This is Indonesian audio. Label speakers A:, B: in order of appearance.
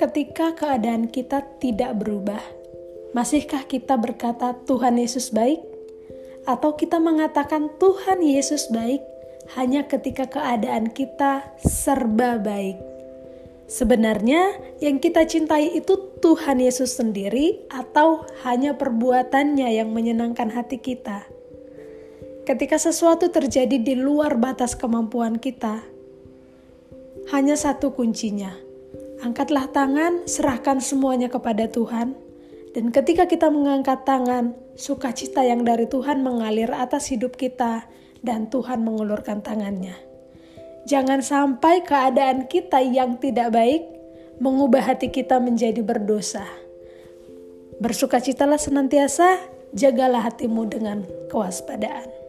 A: Ketika keadaan kita tidak berubah, masihkah kita berkata Tuhan Yesus baik? Atau kita mengatakan Tuhan Yesus baik hanya ketika keadaan kita serba baik? Sebenarnya yang kita cintai itu Tuhan Yesus sendiri atau hanya perbuatannya yang menyenangkan hati kita? Ketika sesuatu terjadi di luar batas kemampuan kita, hanya satu kuncinya. Angkatlah tangan, serahkan semuanya kepada Tuhan. Dan ketika kita mengangkat tangan, sukacita yang dari Tuhan mengalir atas hidup kita dan Tuhan mengulurkan tangannya. Jangan sampai keadaan kita yang tidak baik mengubah hati kita menjadi berdosa. Bersukacitalah senantiasa, jagalah hatimu dengan kewaspadaan.